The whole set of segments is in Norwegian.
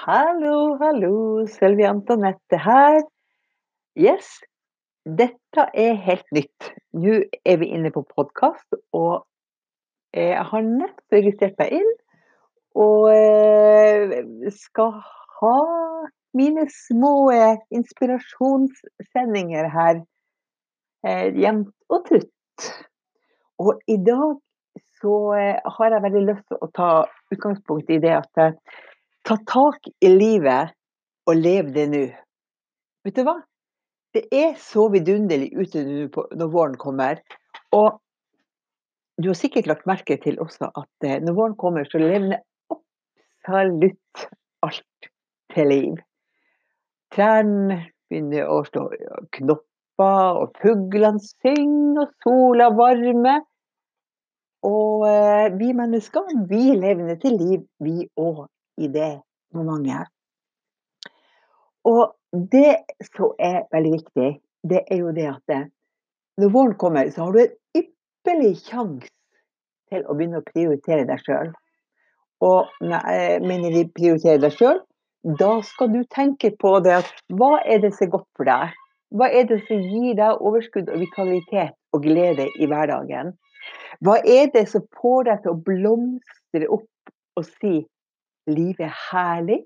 Hallo, hallo. Sølvi Antonette her. Yes, dette er helt nytt. Nå er vi inne på podkast, og jeg har nettopp registrert meg inn. Og eh, skal ha mine små eh, inspirasjonssendinger her eh, jevnt og trutt. Og i dag så har jeg veldig lyst til å ta utgangspunkt i det at Ta tak i livet og lev det nå. Vet du hva? Det er så vidunderlig ute nå når våren kommer. Og du har sikkert lagt merke til også at eh, når våren kommer, så levner absolutt alt til liv. Trærne begynner å stå knopper, og fuglene synger, og sola varmer. Og eh, vi mennesker, vi levner til liv, vi òg i det momentet. Og det som er veldig viktig, det er jo det at det, når våren kommer, så har du en ypperlig sjanse til å begynne å prioritere deg sjøl. Og når jeg mener de prioriterer deg sjøl, da skal du tenke på det at hva er det som er godt for deg? Hva er det som gir deg overskudd og vitalitet og glede i hverdagen? Hva er det som får deg til å blomstre opp og si livet er herlig.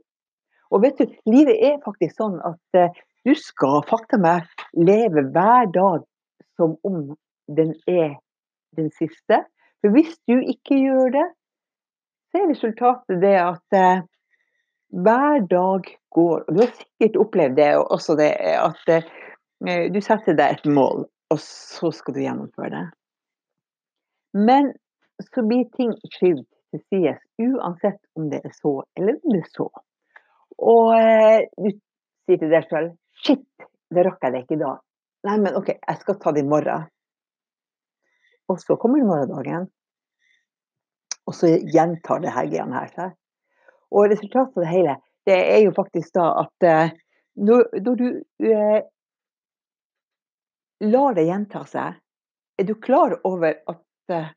Og vet du, livet er faktisk sånn at uh, du skal fakta meg leve hver dag som om den er den siste. For hvis du ikke gjør det, så er resultatet det at eh, hver dag går. Og du har sikkert opplevd det også, det at eh, du setter deg et mål, og så skal du gjennomføre det. Men så blir ting skyvd til sides, uansett om det er så eller om det er så. Og eh, du sier til deg sjøl Shit, det rakk jeg det ikke i dag. Nei, men OK, jeg skal ta det i morgen. Og så kommer morgendagen. Og så gjentar det her greiene her seg. Og resultatet av det hele, det er jo faktisk da at eh, når, når, du eh, lar det gjenta seg, er du klar over at eh,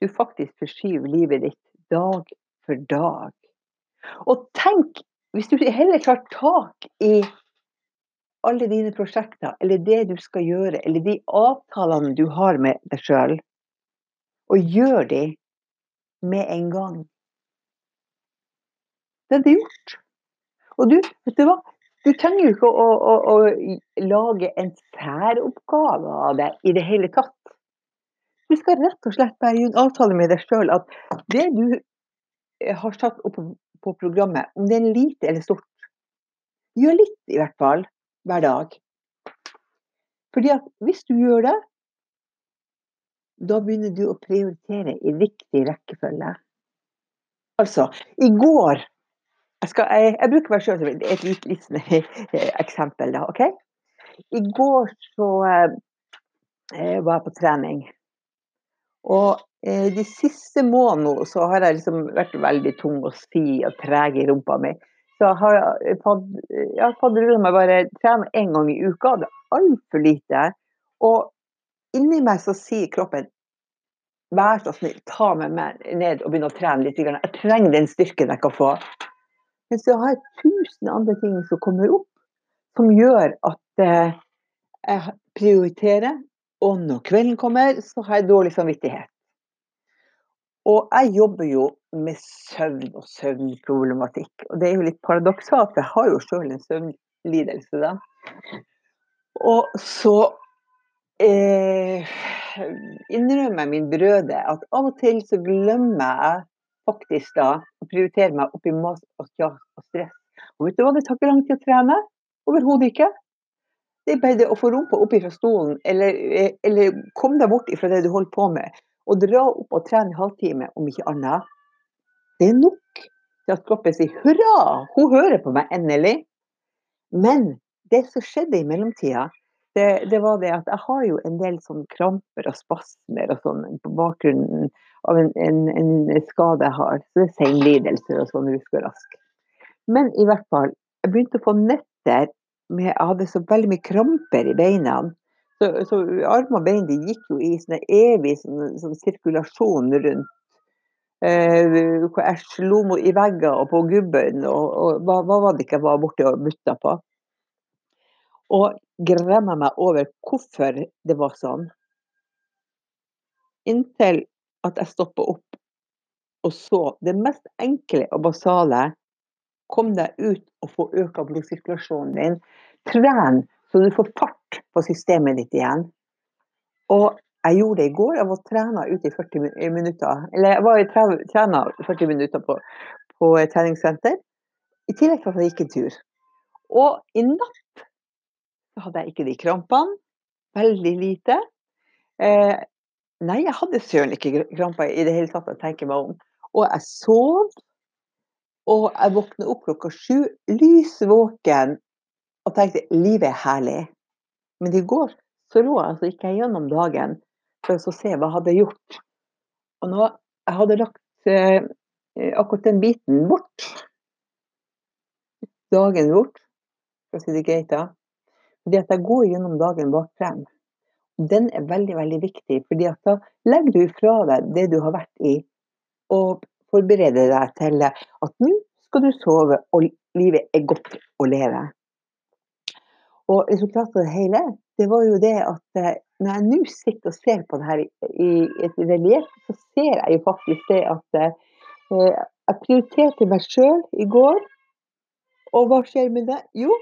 du faktisk forskyver livet ditt dag for dag. Og tenk hvis du heller tar tak i alle dine prosjekter, eller det du skal gjøre, eller de avtalene du har med deg sjøl, og gjør de med en gang. Det er det gjort. Og du, vet du hva? Du trenger jo ikke å, å, å lage en særoppgave av det i det hele tatt. Du skal rett og slett bare gjøre en avtale med deg sjøl at det du eh, har satt opp på programmet, om det er lite eller stort, gjør litt i hvert fall hver dag. Fordi at hvis du gjør det, da begynner du å prioritere i riktig rekkefølge. Altså, i går Jeg, skal, jeg, jeg bruker meg sjøl som et litt, eksempel, da. OK? I går så eh, var jeg på trening. Og eh, de siste månedene så har jeg liksom vært veldig tung og si og treg i rumpa mi. Så har jeg fått, jeg har fått meg bare trene én gang i uka. Det er altfor lite. Og inni meg så sier kroppen vær så snill, ta med meg ned og begynne å trene litt. Jeg trenger den styrken jeg kan få. Men så har jeg tusen andre ting som kommer opp, som gjør at eh, jeg prioriterer og når kvelden kommer, så har jeg dårlig samvittighet. Og jeg jobber jo med søvn og søvnproblematikk. Og det er jo litt paradoksalt, for jeg har jo sjøl en søvnlidelse. da. Og så eh, innrømmer min brøde at av og til så glemmer jeg faktisk da å prioritere meg oppi mas og og stress. Og vet du hva det tar ikke lang tid å trene? Overhodet ikke. Det er bare å få rumpa opp fra stolen, eller, eh, eller kom deg bort fra det du holder på med, og dra opp og trene en halvtime, om ikke annet. Det er nok til at kroppen sier 'hurra, hun hører på meg endelig'. Men det som skjedde i mellomtida, det, det, var det at jeg har jo en del sånn kramper og spasmer og sånn på bakgrunnen av en, en, en skade jeg har. Så det er senglidelser og sånn rusk og rask. Men i hvert fall, jeg begynte å få netter med, jeg hadde så veldig mye kramper i beina. Så, så armer og bein de gikk jo i sånn evig sånn, sånn sirkulasjon rundt Eh, hvor jeg slo i vegger og på gubben og og hva hva var det ikke jeg var borti og butta på. Og gremma meg over hvorfor det var sånn. Inntil at jeg stoppa opp og så det mest enkle og basale. Kom deg ut og få øka blodsirkulasjonen din. Tren så du får fart på systemet ditt igjen. Og jeg gjorde det i går. Jeg var trena ute i 40 minutter. Eller jeg var trena 40 minutter på, på treningssenter. I tillegg til at jeg gikk en tur. Og i natt så hadde jeg ikke de krampene. Veldig lite. Eh, nei, jeg hadde søren ikke kramper i det hele tatt, jeg tenker meg om. Og jeg sov. Og jeg våkner opp klokka sju, lys våken, og tenkte livet er herlig. Men i går så lå jeg, så gikk jeg gjennom dagen for å se hva jeg hadde gjort. Og nå jeg hadde lagt eh, akkurat den biten bort. Dagen bort, for å si det greit, da. Fordi at jeg går gjennom dagen bak frem. Den er veldig, veldig viktig, fordi at da legger du fra deg det du har vært i, og forbereder deg til at nå skal du sove, og livet er godt å leve. Og resultatet av det hele, det var jo det at eh, når jeg nå sitter og ser på det her i et relieff, så ser jeg jo faktisk det at eh, jeg prioriterte meg sjøl i går. Og hva skjer med det? Jo,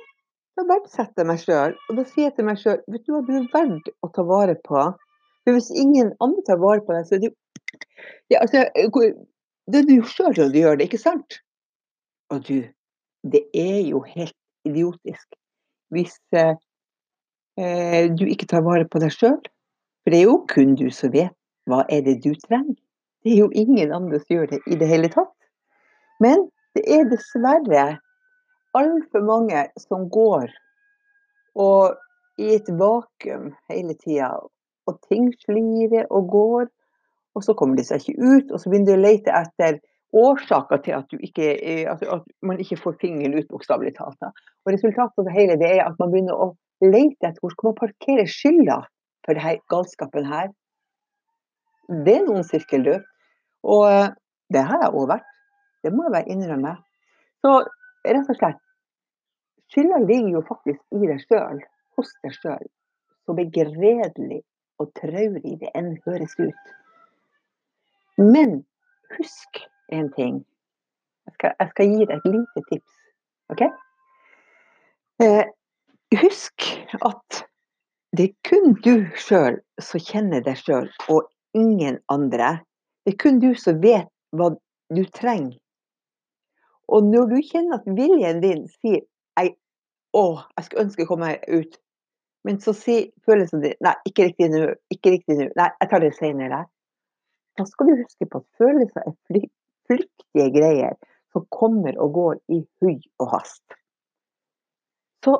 da verdsetter jeg meg sjøl. Og da sier jeg til meg sjøl vet du hva, du er verdt å ta vare på. For hvis ingen andre tar vare på deg, så er det jo ja, altså, det er du sjøl som gjør det, ikke sant? Og du, det er jo helt idiotisk hvis eh, eh, du ikke tar vare på deg sjøl. For det er jo kun du som vet hva er det du trenger. Det er jo ingen andre som gjør det i det hele tatt. Men det er dessverre altfor mange som går og i et vakuum hele tida. Og ting slirer og går, og så kommer de seg ikke ut. Og så begynner de å lete etter årsaker til at, ikke, altså at man ikke får fingeren ut, bokstavelig talt. Og resultatet av det hele det er at man begynner å lete etter hvor skal man parkere skylda for denne galskapen her. Det er noen sirkelløp. Og eh, det har jeg òg vært. Det må jeg bare innrømme. Så rett og slett Skylda ligger jo faktisk i deg sjøl, hos deg sjøl. Så begredelig og traurig det enn høres ut. Men husk en ting. Jeg skal, jeg skal gi deg et lite tips. OK? Eh, husk at det er kun du sjøl som kjenner deg sjøl, og ingen andre. Det er kun du som vet hva du trenger. Og når du kjenner at viljen din sier jeg, 'Å, jeg skulle ønske å komme meg ut', men så sier følelsen din 'Nei, ikke riktig nå. Ikke riktig nå. Nei, jeg tar det senere. Da skal du huske på at følelser er fly flyktige greier som kommer og går i hui og hast. Så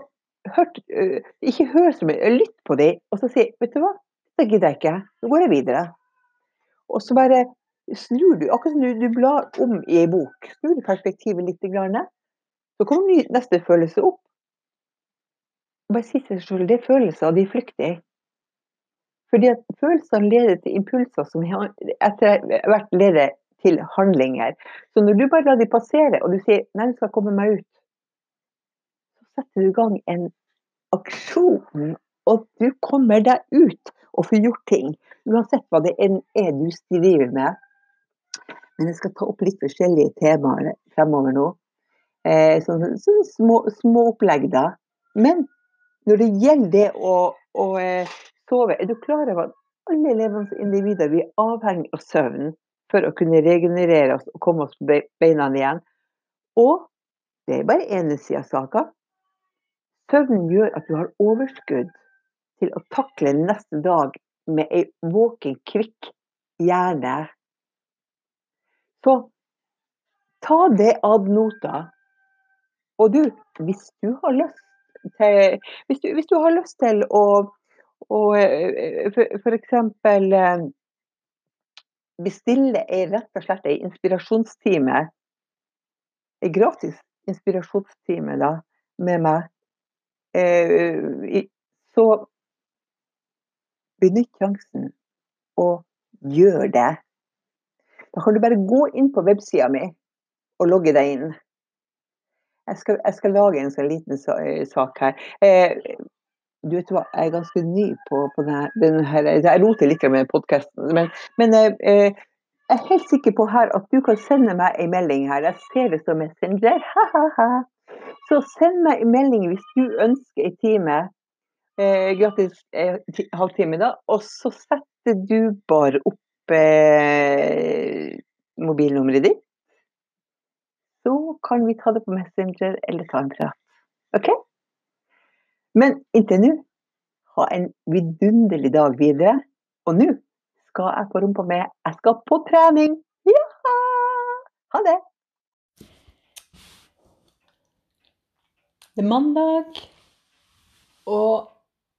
hørt, uh, ikke hør så mye, lytt på dem, og så si vet du hva, det gidder jeg ikke, nå går jeg videre. Og så bare snur du, akkurat som du, du blar om i ei bok, snur du perspektivet litt. Så kommer neste følelse opp. Bare si til deg selv det er følelser, de er flyktige. Fordi at følelsene leder til impulser som etter hvert leder til handlinger. Så når du bare lar de passere, og du sier 'nei, du skal komme meg ut', så setter du i gang en aksjon, og du kommer deg ut og får gjort ting. Uansett hva det er du driver med. Men jeg skal ta opp litt forskjellige temaer fremover nå. Eh, sånne, sånne små, små, opplegg, da. Men når det gjelder det å, å eh, sove. Er du klar over at alle levende individer vi er avhengig av søvn for å kunne regenerere oss og komme oss på beina igjen? Og det er bare ene sida av saka. Søvnen gjør at du har overskudd til å takle neste dag med ei våken, kvikk hjerne. Så ta det ad nota. Og du, hvis du har lyst til, hvis du, hvis du har lyst til å å eh, f.eks. Eh, bestille ei rett og slett ei inspirasjonstime. Ei gratis inspirasjonstime da, med meg. Eh, så benytt sjansen og gjør det. Da kan du bare gå inn på websida mi og logge deg inn. Jeg skal, jeg skal lage en sånn liten sak her. Eh, du vet hva, jeg er ganske ny på, på denne, denne her, Jeg roter litt med podkasten, men, men eh, jeg er helt sikker på her at du kan sende meg en melding her. Jeg ser det som Messenger. Så send meg en melding hvis du ønsker en time. Eh, gratis eh, halvtime, da. Og så setter du bare opp eh, mobilnummeret ditt så kan vi ta det på Messenger eller ta en prat. OK? Men inntil nå, ha en vidunderlig dag videre. Og nå skal jeg på rumpa med Jeg skal på trening! Ja! Ha det! Det er mandag, og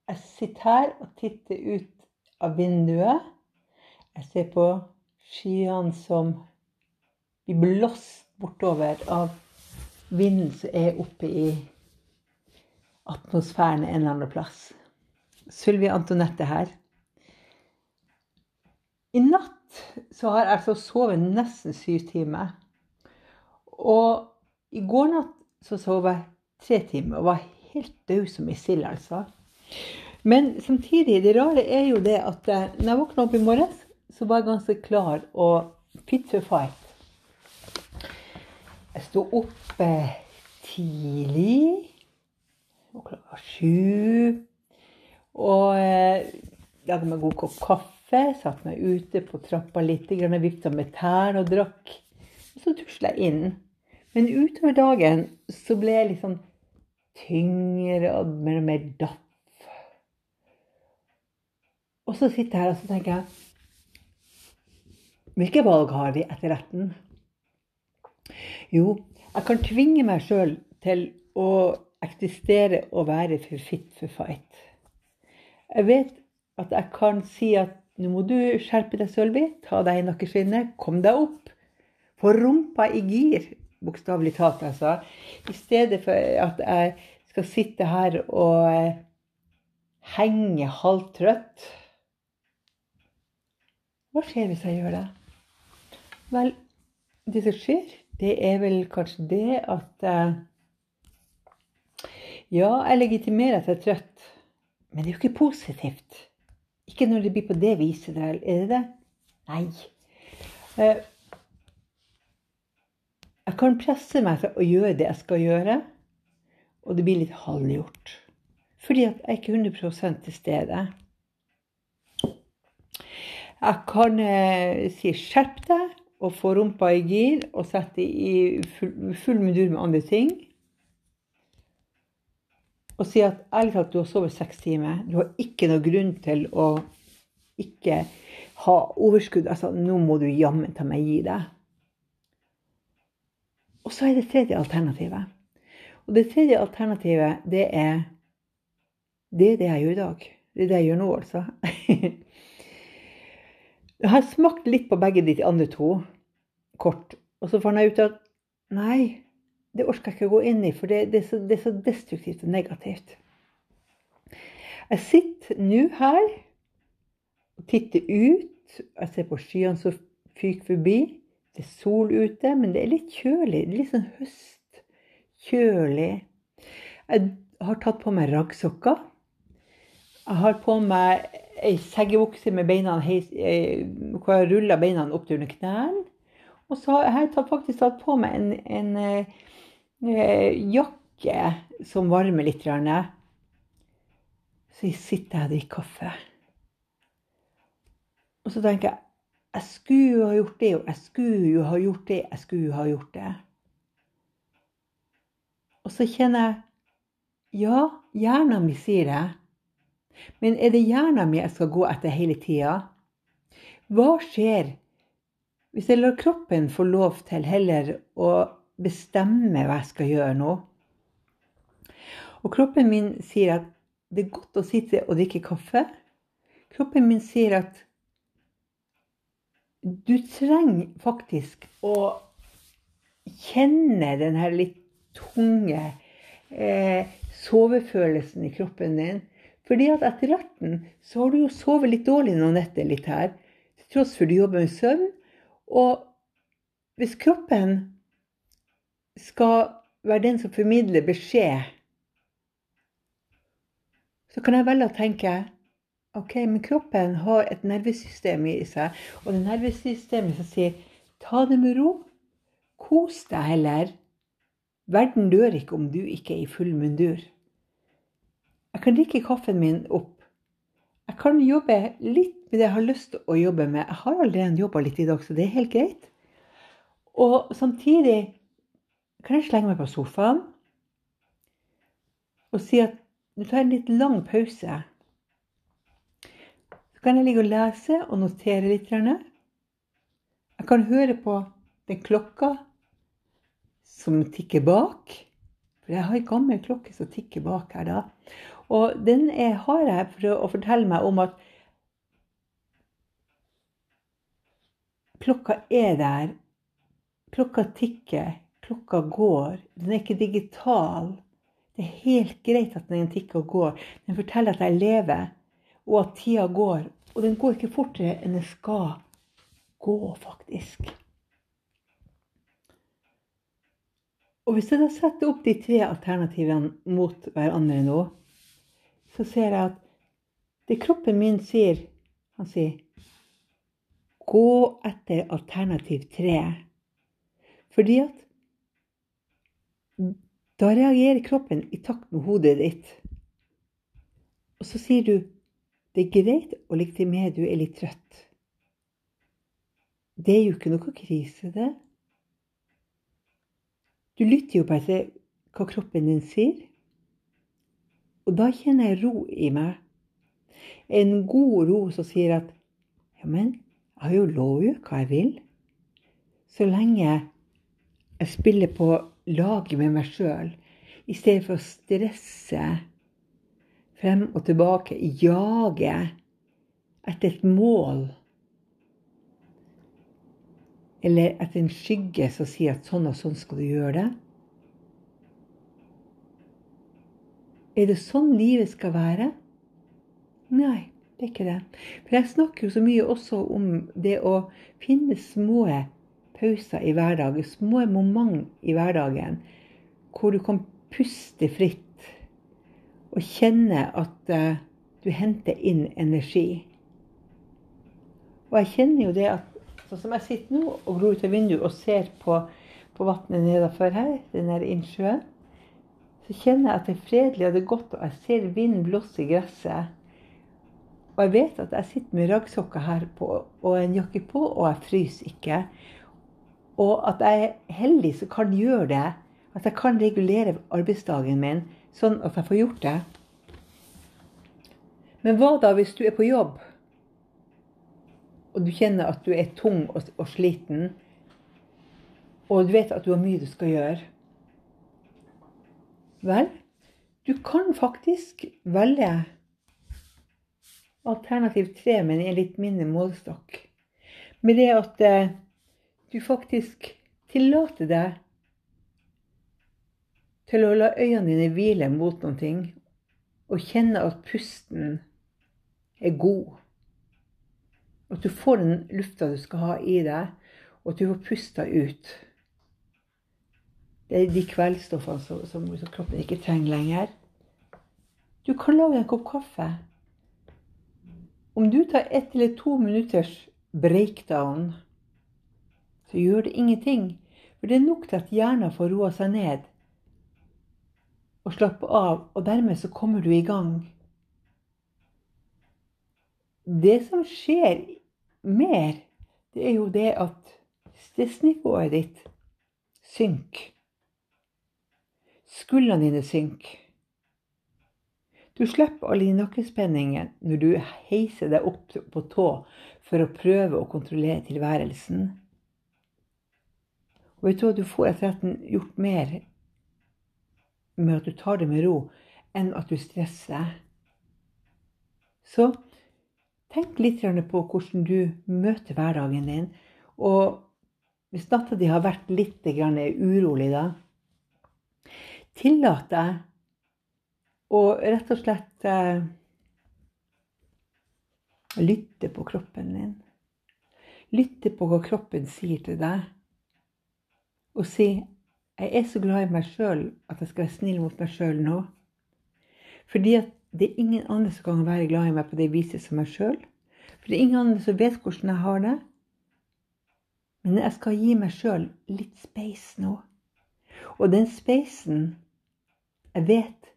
jeg sitter her og titter ut av vinduet. Jeg ser på skyene som blir blåst bortover av vinden som er oppe i atmosfæren en eller annen plass. Sylvi Antonette her. I natt så har jeg altså sovet nesten syv timer. Og i går natt så sov jeg tre timer og var helt død som ei sild, altså. Men samtidig, det rare er jo det at når jeg våkna opp i morges, så var jeg ganske klar og fit for fight. Jeg sto opp tidlig. Klokka sju. Og eh, lagde meg god kopp kaffe. Satte meg ute på trappa litt, vifta med tærne og drakk. Og så tusla jeg inn. Men utover dagen så ble jeg litt sånn tyngre og mer og mer daff. Og så sitter jeg her og så tenker jeg Hvilke valg har vi etter retten? Jo, jeg kan tvinge meg sjøl til å eksistere og være for fit for fight. Jeg vet at jeg kan si at nå må du skjerpe deg, Sølvi. Ta deg i nakkeskinnet. Kom deg opp. Få rumpa i gir, bokstavelig talt, altså. I stedet for at jeg skal sitte her og eh, henge halvtrøtt. Hva skjer hvis jeg gjør det? Vel, det som skjer, det er vel kanskje det at eh, Ja, jeg legitimerer at jeg er trøtt, men det er jo ikke positivt. Ikke når det blir på det viset, der, Er det det? Nei. Eh, jeg kan presse meg til å gjøre det jeg skal gjøre, og det blir litt halvgjort. Fordi at jeg er ikke 100% til stede. Jeg kan eh, si 'skjerp deg', og få rumpa i gir og sette i full, full mudur med andre ting. Og si at ærlig talt, du har sovet seks timer. Du har ikke noe grunn til å ikke ha overskudd. Altså, nå må du jammen ta meg gi deg. Og så er det tredje alternativet. Og det tredje alternativet, det er det, er det jeg gjør i dag. Det er det jeg gjør nå, altså. Jeg har smakt litt på begge de andre to kort. Og så fant jeg ut at nei, det orker jeg ikke å gå inn i, for det, det, er, så, det er så destruktivt og negativt. Jeg sitter nå her og titter ut. Jeg ser på skyene som fyker forbi. Det er sol ute, men det er litt kjølig. Det er litt sånn høst. Kjølig. Jeg har tatt på meg raggsokker. Jeg har på meg ei seggebukse med beina eh, hvor jeg ruller beina opp til under knærne. Og så har jeg faktisk tatt på meg en, en eh, jakke som varmer litt. Så sitter jeg og drikker kaffe. Og så tenker jeg jeg skulle jo ha gjort det, og jeg skulle jo ha gjort det, jeg skulle jo ha gjort det. Og så kjenner jeg Ja, hjernen min sier det. Men er det hjernen min jeg skal gå etter hele tida? Hva skjer hvis jeg lar kroppen få lov til heller å bestemme hva jeg skal gjøre nå? Og kroppen min sier at det er godt å sitte og drikke kaffe. Kroppen min sier at du trenger faktisk å kjenne den her litt tunge eh, sovefølelsen i kroppen din. Fordi at etter retten så har du jo sovet litt dårlig noen netter litt her. Til tross for du jobber med søvn. Og hvis kroppen skal være den som formidler beskjed, så kan jeg velge å tenke ok, men kroppen har et nervesystem i seg, og det nervesystemet som sier ta det med ro, kos deg heller. Verden dør ikke om du ikke er i full mundur. Jeg kan drikke kaffen min opp. Jeg kan jobbe litt med det jeg har lyst til å jobbe med. Jeg har allerede jobba litt i dag, så det er helt greit. Og samtidig kan jeg slenge meg på sofaen og si at nå tar jeg en litt lang pause. Så kan jeg ligge og lese og notere litt. Jeg kan høre på den klokka som tikker bak. For jeg har en gammel klokke som tikker bak her da. Og den er, har jeg for å fortelle meg om at klokka er der. Klokka tikker. Klokka går. Den er ikke digital. Det er helt greit at den tikker og går. Den forteller at jeg lever, og at tida går. Og den går ikke fortere enn den skal gå, faktisk. Og hvis jeg da setter opp de tre alternativene mot hverandre nå, så ser jeg at det kroppen min sier Han sier gå etter alternativ tre. Fordi at da reagerer kroppen i takt med hodet ditt. Og så sier du det er greit å legitimere du er litt trøtt. Det er jo ikke noe krise, det. Du lytter jo bare til hva kroppen din sier. Og da kjenner jeg ro i meg. En god ro som sier at ja, men jeg har jo lov å hva jeg vil. Så lenge jeg spiller på laget med meg sjøl, i stedet for å stresse frem og tilbake, jage etter et mål. Eller etter en skygge som sier at sånn og sånn skal du gjøre det? Er det sånn livet skal være? Nei, det er ikke det. For jeg snakker jo så mye også om det å finne små pauser i hverdagen, små moment i hverdagen, hvor du kan puste fritt og kjenne at uh, du henter inn energi. Og jeg kjenner jo det at Sånn som jeg sitter nå og går ut av vinduet og ser på, på vannet nedenfor her, den der innsjøen, så kjenner jeg at det er fredelig og det er godt, og jeg ser vinden blåse i gresset. Og jeg vet at jeg sitter med raggsokker her på, og en jakke på, og jeg fryser ikke. Og at jeg er heldig som kan gjøre det. At jeg kan regulere arbeidsdagen min sånn at jeg får gjort det. Men hva da hvis du er på jobb? og du kjenner at du er tung og, sliten, og du vet at du har mye du skal gjøre Vel, du kan faktisk velge alternativ tre, men i en litt mindre målestokk. Med det at eh, du faktisk tillater deg til å la øynene dine hvile mot noe, og kjenne at pusten er god. At du får den lufta du skal ha i deg, og at du får pusta ut. Det er de kveldstoffene som, som, som kroppen ikke trenger lenger. Du kan lage en kopp kaffe. Om du tar ett eller to minutters breakdown, så gjør det ingenting. For det er nok til at hjernen får roa seg ned og slappe av, og dermed så kommer du i gang. Det som skjer mer, det er jo det at stressnivået ditt synker. Skuldrene dine synker. Du slipper alle de nakkespenningene når du heiser deg opp på tå for å prøve å kontrollere tilværelsen. Og vet du at du får etter hvert gjort mer med at du tar det med ro, enn at du stresser. Så Tenk litt på hvordan du møter hverdagen din. Og hvis natta di har vært litt urolig, da Tillat deg å rett og slett eh, lytte på kroppen din. Lytte på hva kroppen sier til deg. Og si jeg er så glad i meg sjøl at jeg skal være snill mot meg sjøl nå. Fordi at det er ingen andre som kan være glad i meg på det viset som meg sjøl. For det er ingen andre som vet hvordan jeg har det. Men jeg skal gi meg sjøl litt space nå. Og den spacen Jeg vet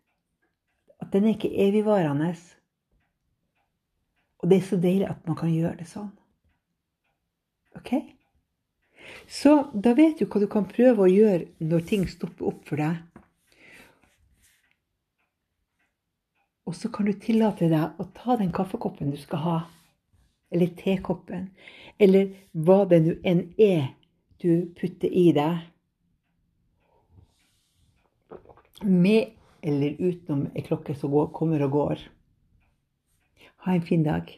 at den er ikke evigvarende. Og det er så deilig at man kan gjøre det sånn. OK? Så da vet du hva du kan prøve å gjøre når ting stopper opp for deg. Og så kan du tillate deg å ta den kaffekoppen du skal ha, eller tekoppen, eller hva det nå enn er du putter i deg. Med eller utenom ei klokke som kommer og går. Ha en fin dag.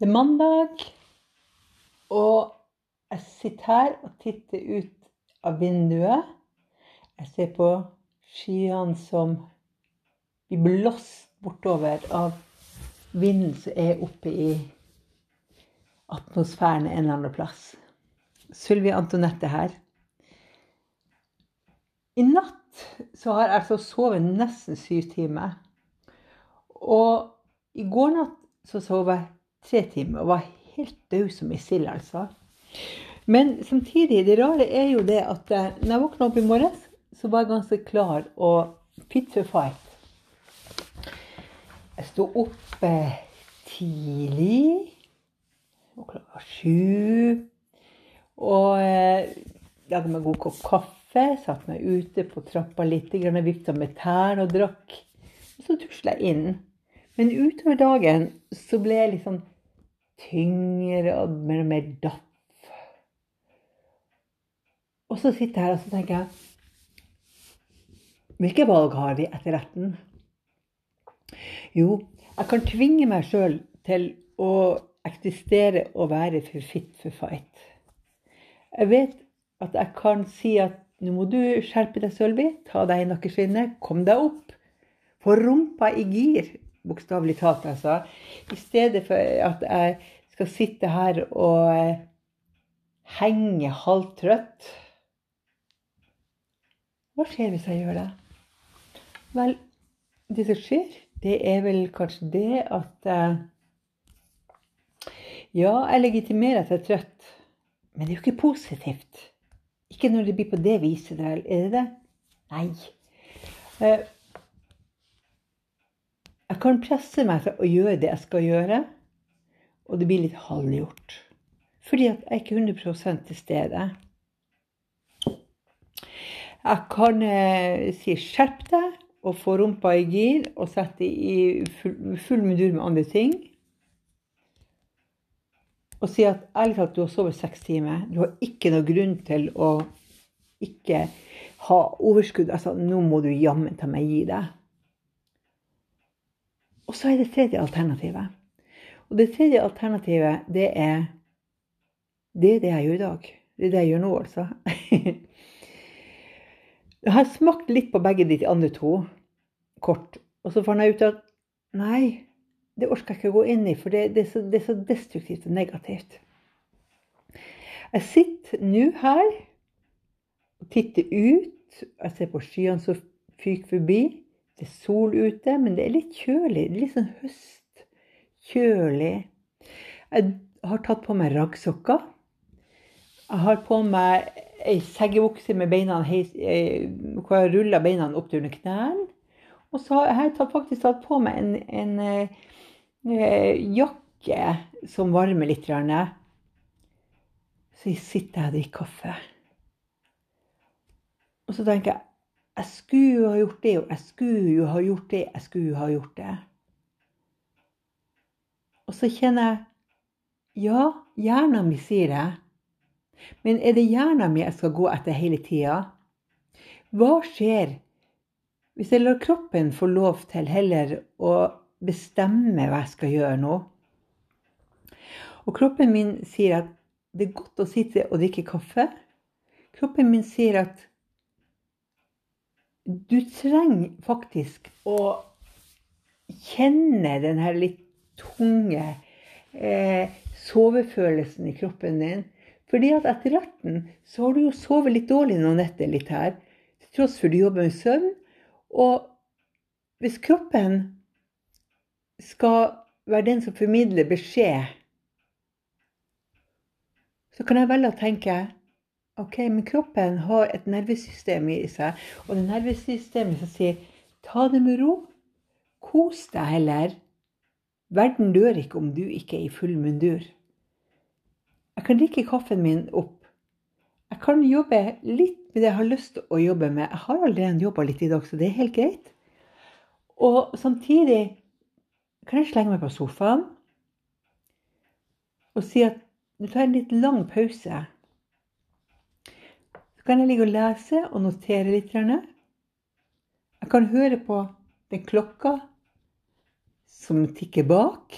Det er mandag, og jeg sitter her og titter ut av vinduet. Jeg ser på skyene som blir blåst bortover av vinden som er oppe i atmosfæren en eller annen plass. Sylvi Antonette her. I natt så har jeg altså sovet nesten syv timer. Og i går natt så sov jeg tre timer og var helt død som ei sild, altså. Men samtidig, det rare er jo det at eh, når jeg våkna opp i morges, så var jeg ganske klar og fit for fight. Jeg sto opp eh, tidlig. Klokka sju. Og eh, jeg hadde meg god kopp kaffe. Satt meg ute på trappa litt, vifta med tærne og drakk. Og så tusla jeg inn. Men utover dagen så ble jeg liksom tyngre og mer og mer daff. Og så sitter jeg her og så tenker jeg Hvilke valg har vi etter retten? Jo, jeg kan tvinge meg sjøl til å eksistere og være for fit for fight. Jeg vet at jeg kan si at nå må du skjerpe deg, Sølvi. Ta deg i nakkeskinnet. Kom deg opp. Få rumpa i gir, bokstavelig talt, altså. I stedet for at jeg skal sitte her og eh, henge halvtrøtt. Hva skjer hvis jeg gjør det? Vel, det som skjer, det er vel kanskje det at uh, Ja, jeg legitimerer at jeg er trøtt, men det er jo ikke positivt. Ikke når det blir på det viset. Er det det? Nei. Jeg kan presse meg til å gjøre det jeg skal gjøre, og det blir litt halvgjort. Fordi at jeg er ikke 100 til stede. Jeg kan eh, si 'skjerp deg', og få rumpa i gir og sette i full, full mundur med andre ting. Og si at ærlig talt, du har sovet seks timer. Du har ikke noe grunn til å ikke ha overskudd. Altså, nå må du jammen ta meg gi deg. Og så er det tredje alternativet. Og det tredje alternativet, det er det er det jeg gjør i dag. Det er det jeg gjør nå, altså. Jeg har smakt litt på begge de andre to kort, og så fant jeg ut at nei, det orker jeg ikke å gå inn i, for det, det, er, så, det er så destruktivt og negativt. Jeg sitter nå her og titter ut. Jeg ser på skyene som fyker forbi. Det er sol ute, men det er litt kjølig. Det er litt sånn høst. Kjølig. Jeg har tatt på meg raggsokker. Jeg har på meg ei seggebukse med beina heis, hvor jeg ruller beina opp til under knærne. Og så har jeg faktisk tatt på meg en, en en jakke som varmer litt. Så jeg sitter her og drikker kaffe. Og så tenker jeg jeg skulle jo ha gjort det, og jeg skulle jo ha gjort det, jeg skulle jo ha gjort det. Og så kjenner jeg Ja, hjernen min sier det. Men er det hjernen min jeg skal gå etter hele tida? Hva skjer hvis jeg lar kroppen få lov til heller å bestemme hva jeg skal gjøre nå? Og kroppen min sier at det er godt å sitte og drikke kaffe. Kroppen min sier at du trenger faktisk å kjenne den her litt tunge, eh, sovefølelsen i kroppen din. Fordi at etter retten så har du jo sovet litt dårlig noen netter litt her. Til tross for du jobber med søvn. Og hvis kroppen skal være den som formidler beskjed, så kan jeg velge å tenke ok, men kroppen har et nervesystem i seg, og det nervesystemet som sier ta det med ro, kos deg heller. Verden dør ikke om du ikke er i full mundur. Jeg kan drikke kaffen min opp. Jeg kan jobbe litt med det jeg har lyst til å jobbe med. Jeg har allerede jobba litt i dag, så det er helt greit. Og samtidig kan jeg slenge meg på sofaen og si at nå tar jeg en litt lang pause. Kan jeg ligge og lese og notere litt. Jeg kan høre på den klokka som tikker bak.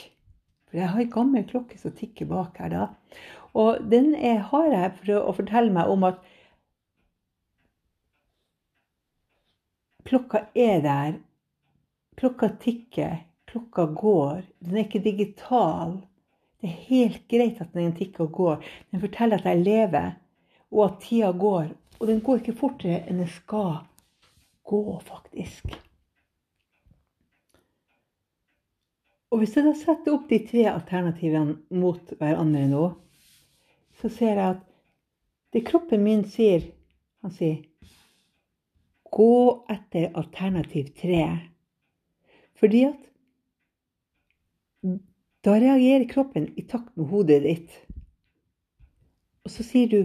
For jeg har ei gammel klokke som tikker bak her, da. Og den er, har jeg for å fortelle meg om at klokka er der. Klokka tikker. Klokka går. Den er ikke digital. Det er helt greit at den tikker og går. Den forteller at jeg lever, og at tida går. Og den går ikke fortere enn den skal gå, faktisk. Og hvis jeg da setter opp de tre alternativene mot hverandre nå, så ser jeg at det kroppen min sier Han sier gå etter alternativ tre. Fordi at da reagerer kroppen i takt med hodet ditt. Og så sier du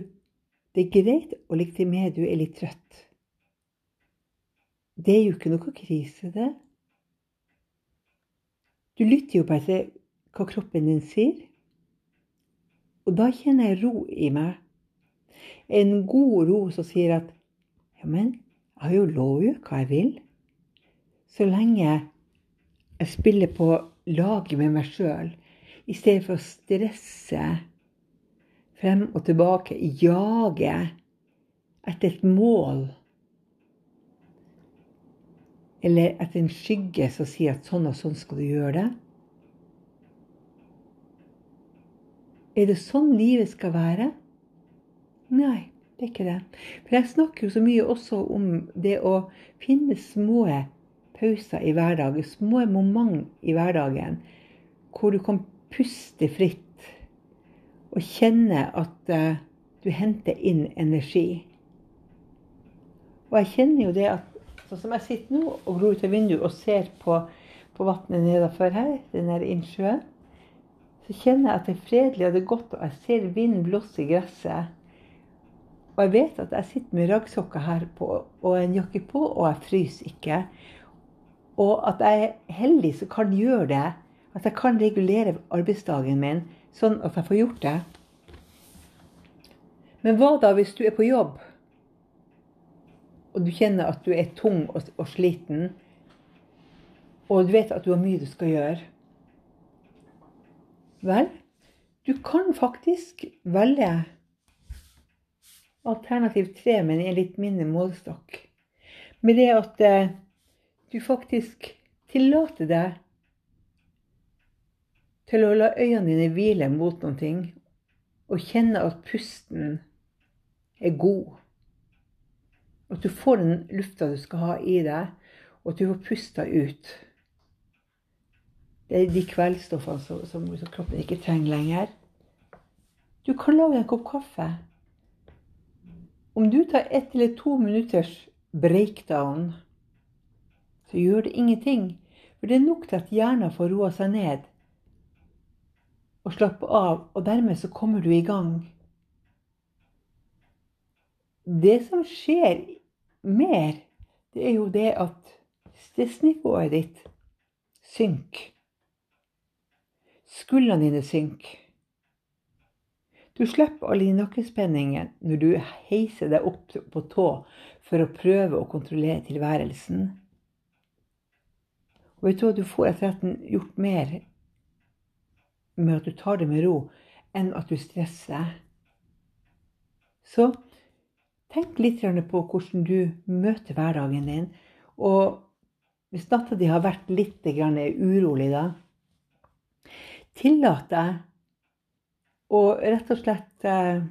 det er greit å legitimere du er litt trøtt. Det er jo ikke noe krise, det. Du lytter jo bare til hva kroppen din sier. Og da kjenner jeg ro i meg. En god ro som sier at ja, men jeg har jo lov gjøre hva jeg vil. Så lenge jeg spiller på laget med meg sjøl, i stedet for å stresse frem og tilbake, jage etter et mål. Eller etter en skygge som sier at sånn og sånn skal du gjøre det? Er det sånn livet skal være? Nei, det er ikke det. For jeg snakker jo så mye også om det å finne små pauser i hverdagen, små moment i hverdagen, hvor du kan puste fritt og kjenne at uh, du henter inn energi. Og jeg kjenner jo det at Sånn som jeg sitter nå og går ut av vinduet og ser på, på vannet nedenfor her, den der innsjøen, så kjenner jeg at det er fredelig og det er godt, og jeg ser vinden blåse i gresset. Og jeg vet at jeg sitter med raggsokker her på, og en jakke på, og jeg fryser ikke. Og at jeg er heldig som kan gjøre det. At jeg kan regulere arbeidsdagen min sånn at jeg får gjort det. Men hva da hvis du er på jobb? og du kjenner at du er tung og, og sliten, og du vet at du har mye du skal gjøre Vel, du kan faktisk velge alternativ tre, men i en litt mindre målestokk. Med det at eh, du faktisk tillater deg til å la øynene dine hvile mot noe, og kjenne at pusten er god. At du får den lufta du skal ha i deg, og at du får pusta ut. Det er de kveldstoffene som, som, som kroppen ikke trenger lenger. Du kan lage en kopp kaffe. Om du tar ett eller to minutters breakdown, så gjør det ingenting. For det er nok til at hjernen får roa seg ned og slappe av, og dermed så kommer du i gang. Det som skjer mer, det er jo det at stressnivået ditt synker. Skuldrene dine synker. Du slipper alle de nakkespenningene når du heiser deg opp på tå for å prøve å kontrollere tilværelsen. Og vet du hva, du får etter hvert gjort mer med at du tar det med ro, enn at du stresser. Så Tenk litt på hvordan du møter hverdagen din. Og hvis natta di har vært litt urolig, da Tillat deg å rett og slett eh,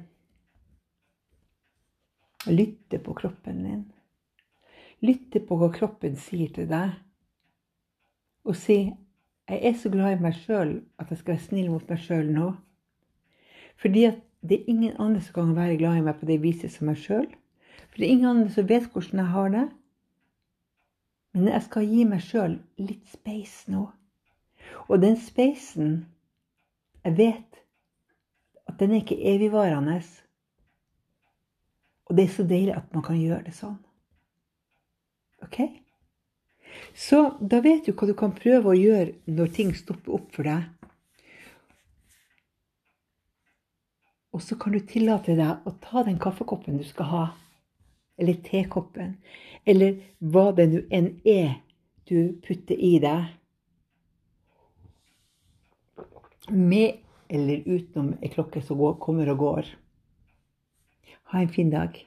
lytte på kroppen din. Lytte på hva kroppen sier til deg. Og si jeg er så glad i meg sjøl at jeg skal være snill mot meg sjøl nå. Fordi at det er ingen andre som kan være glad i meg på det viset som meg sjøl. For det er ingen andre som vet hvordan jeg har det. Men jeg skal gi meg sjøl litt space nå. Og den spacen Jeg vet at den er ikke evigvarende. Og det er så deilig at man kan gjøre det sånn. OK? Så da vet du hva du kan prøve å gjøre når ting stopper opp for deg. Og så kan du tillate deg å ta den kaffekoppen du skal ha, eller tekoppen, eller hva det nå enn er du putter i deg. Med eller utenom ei klokke som går, kommer og går. Ha en fin dag.